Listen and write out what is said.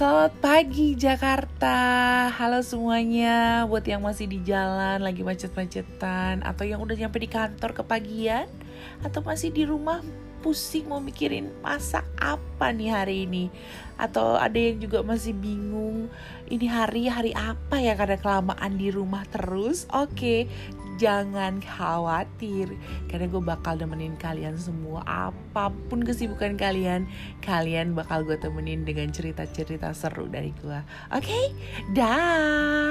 Selamat pagi Jakarta. Halo semuanya. Buat yang masih di jalan, lagi macet-macetan, atau yang udah nyampe di kantor kepagian, atau masih di rumah pusing mau mikirin masak apa nih hari ini atau ada yang juga masih bingung ini hari hari apa ya karena kelamaan di rumah terus oke jangan khawatir karena gue bakal nemenin kalian semua apa pun kesibukan kalian kalian bakal gue temenin dengan cerita-cerita seru dari gue oke? Dah